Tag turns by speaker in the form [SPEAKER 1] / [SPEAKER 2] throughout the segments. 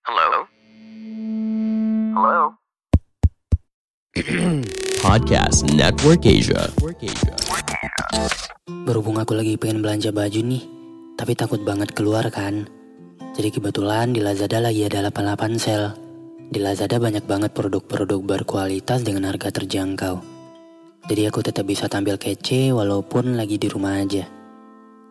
[SPEAKER 1] Hello? Hello?
[SPEAKER 2] Podcast Network Asia.
[SPEAKER 3] Berhubung aku lagi pengen belanja baju nih, tapi takut banget keluar kan. Jadi kebetulan di Lazada lagi ada 88 sale. Di Lazada banyak banget produk-produk berkualitas dengan harga terjangkau. Jadi aku tetap bisa tampil kece walaupun lagi di rumah aja.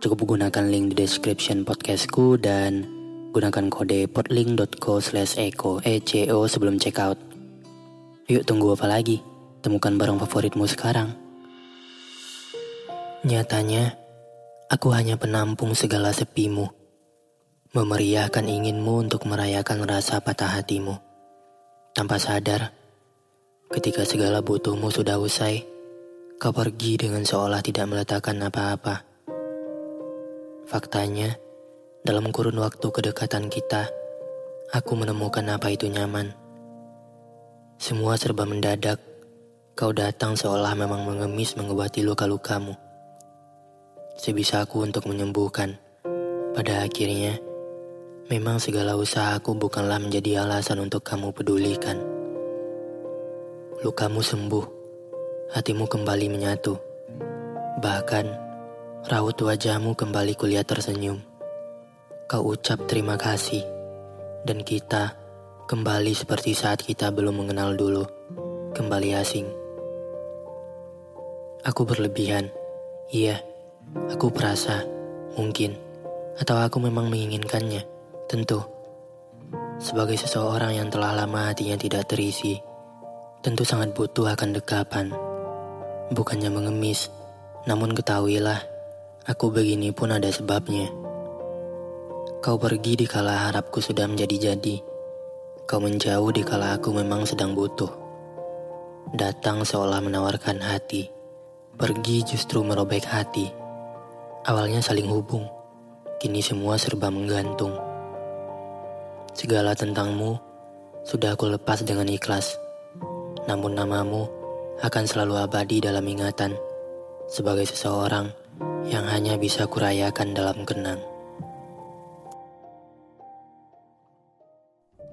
[SPEAKER 3] Cukup gunakan link di description podcastku dan gunakan kode podlink.co slash eco ECO sebelum checkout. Yuk tunggu apa lagi? Temukan barang favoritmu sekarang. Nyatanya, aku hanya penampung segala sepimu. Memeriahkan inginmu untuk merayakan rasa patah hatimu. Tanpa sadar, ketika segala butuhmu sudah usai, kau pergi dengan seolah tidak meletakkan apa-apa. Faktanya, dalam kurun waktu kedekatan kita, aku menemukan apa itu nyaman. Semua serba mendadak, kau datang seolah memang mengemis mengobati luka-lukamu. Sebisa aku untuk menyembuhkan. Pada akhirnya, Memang segala usahaku bukanlah menjadi alasan untuk kamu pedulikan. Lukamu sembuh, hatimu kembali menyatu. Bahkan, raut wajahmu kembali kulihat tersenyum. Kau ucap terima kasih, dan kita kembali seperti saat kita belum mengenal dulu, kembali asing. Aku berlebihan, iya, aku perasa, mungkin, atau aku memang menginginkannya. Tentu, sebagai seseorang yang telah lama hatinya tidak terisi, tentu sangat butuh akan dekapan. Bukannya mengemis, namun ketahuilah, aku begini pun ada sebabnya. Kau pergi di kala harapku sudah menjadi-jadi. Kau menjauh di kala aku memang sedang butuh. Datang seolah menawarkan hati. Pergi justru merobek hati. Awalnya saling hubung. Kini semua serba menggantung. Segala tentangmu sudah aku lepas dengan ikhlas. Namun namamu akan selalu abadi dalam ingatan sebagai seseorang yang hanya bisa kurayakan dalam kenang.